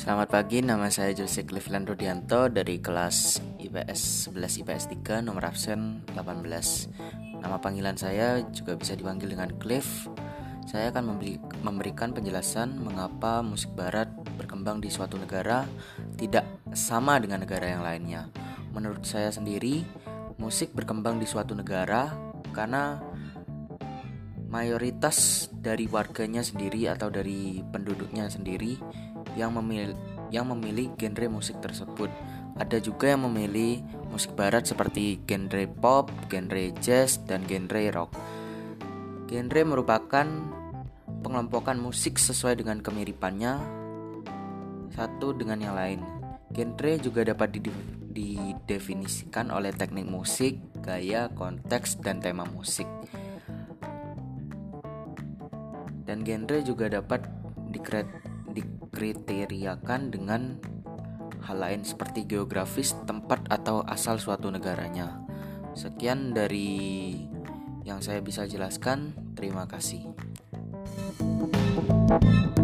Selamat pagi, nama saya Jose Cleveland Rudianto dari kelas IPS 11 IPS 3 nomor absen 18. Nama panggilan saya juga bisa dipanggil dengan Cliff. Saya akan memberi, memberikan penjelasan mengapa musik barat berkembang di suatu negara tidak sama dengan negara yang lainnya. Menurut saya sendiri, musik berkembang di suatu negara karena mayoritas dari warganya sendiri atau dari penduduknya sendiri yang memilih yang memilih genre musik tersebut. Ada juga yang memilih musik barat seperti genre pop, genre jazz, dan genre rock. Genre merupakan pengelompokan musik sesuai dengan kemiripannya satu dengan yang lain. Genre juga dapat didefinisikan oleh teknik musik, gaya, konteks, dan tema musik. Dan genre juga dapat dikret dikriteriakan dengan hal lain seperti geografis, tempat atau asal suatu negaranya. Sekian dari yang saya bisa jelaskan. Terima kasih. thank you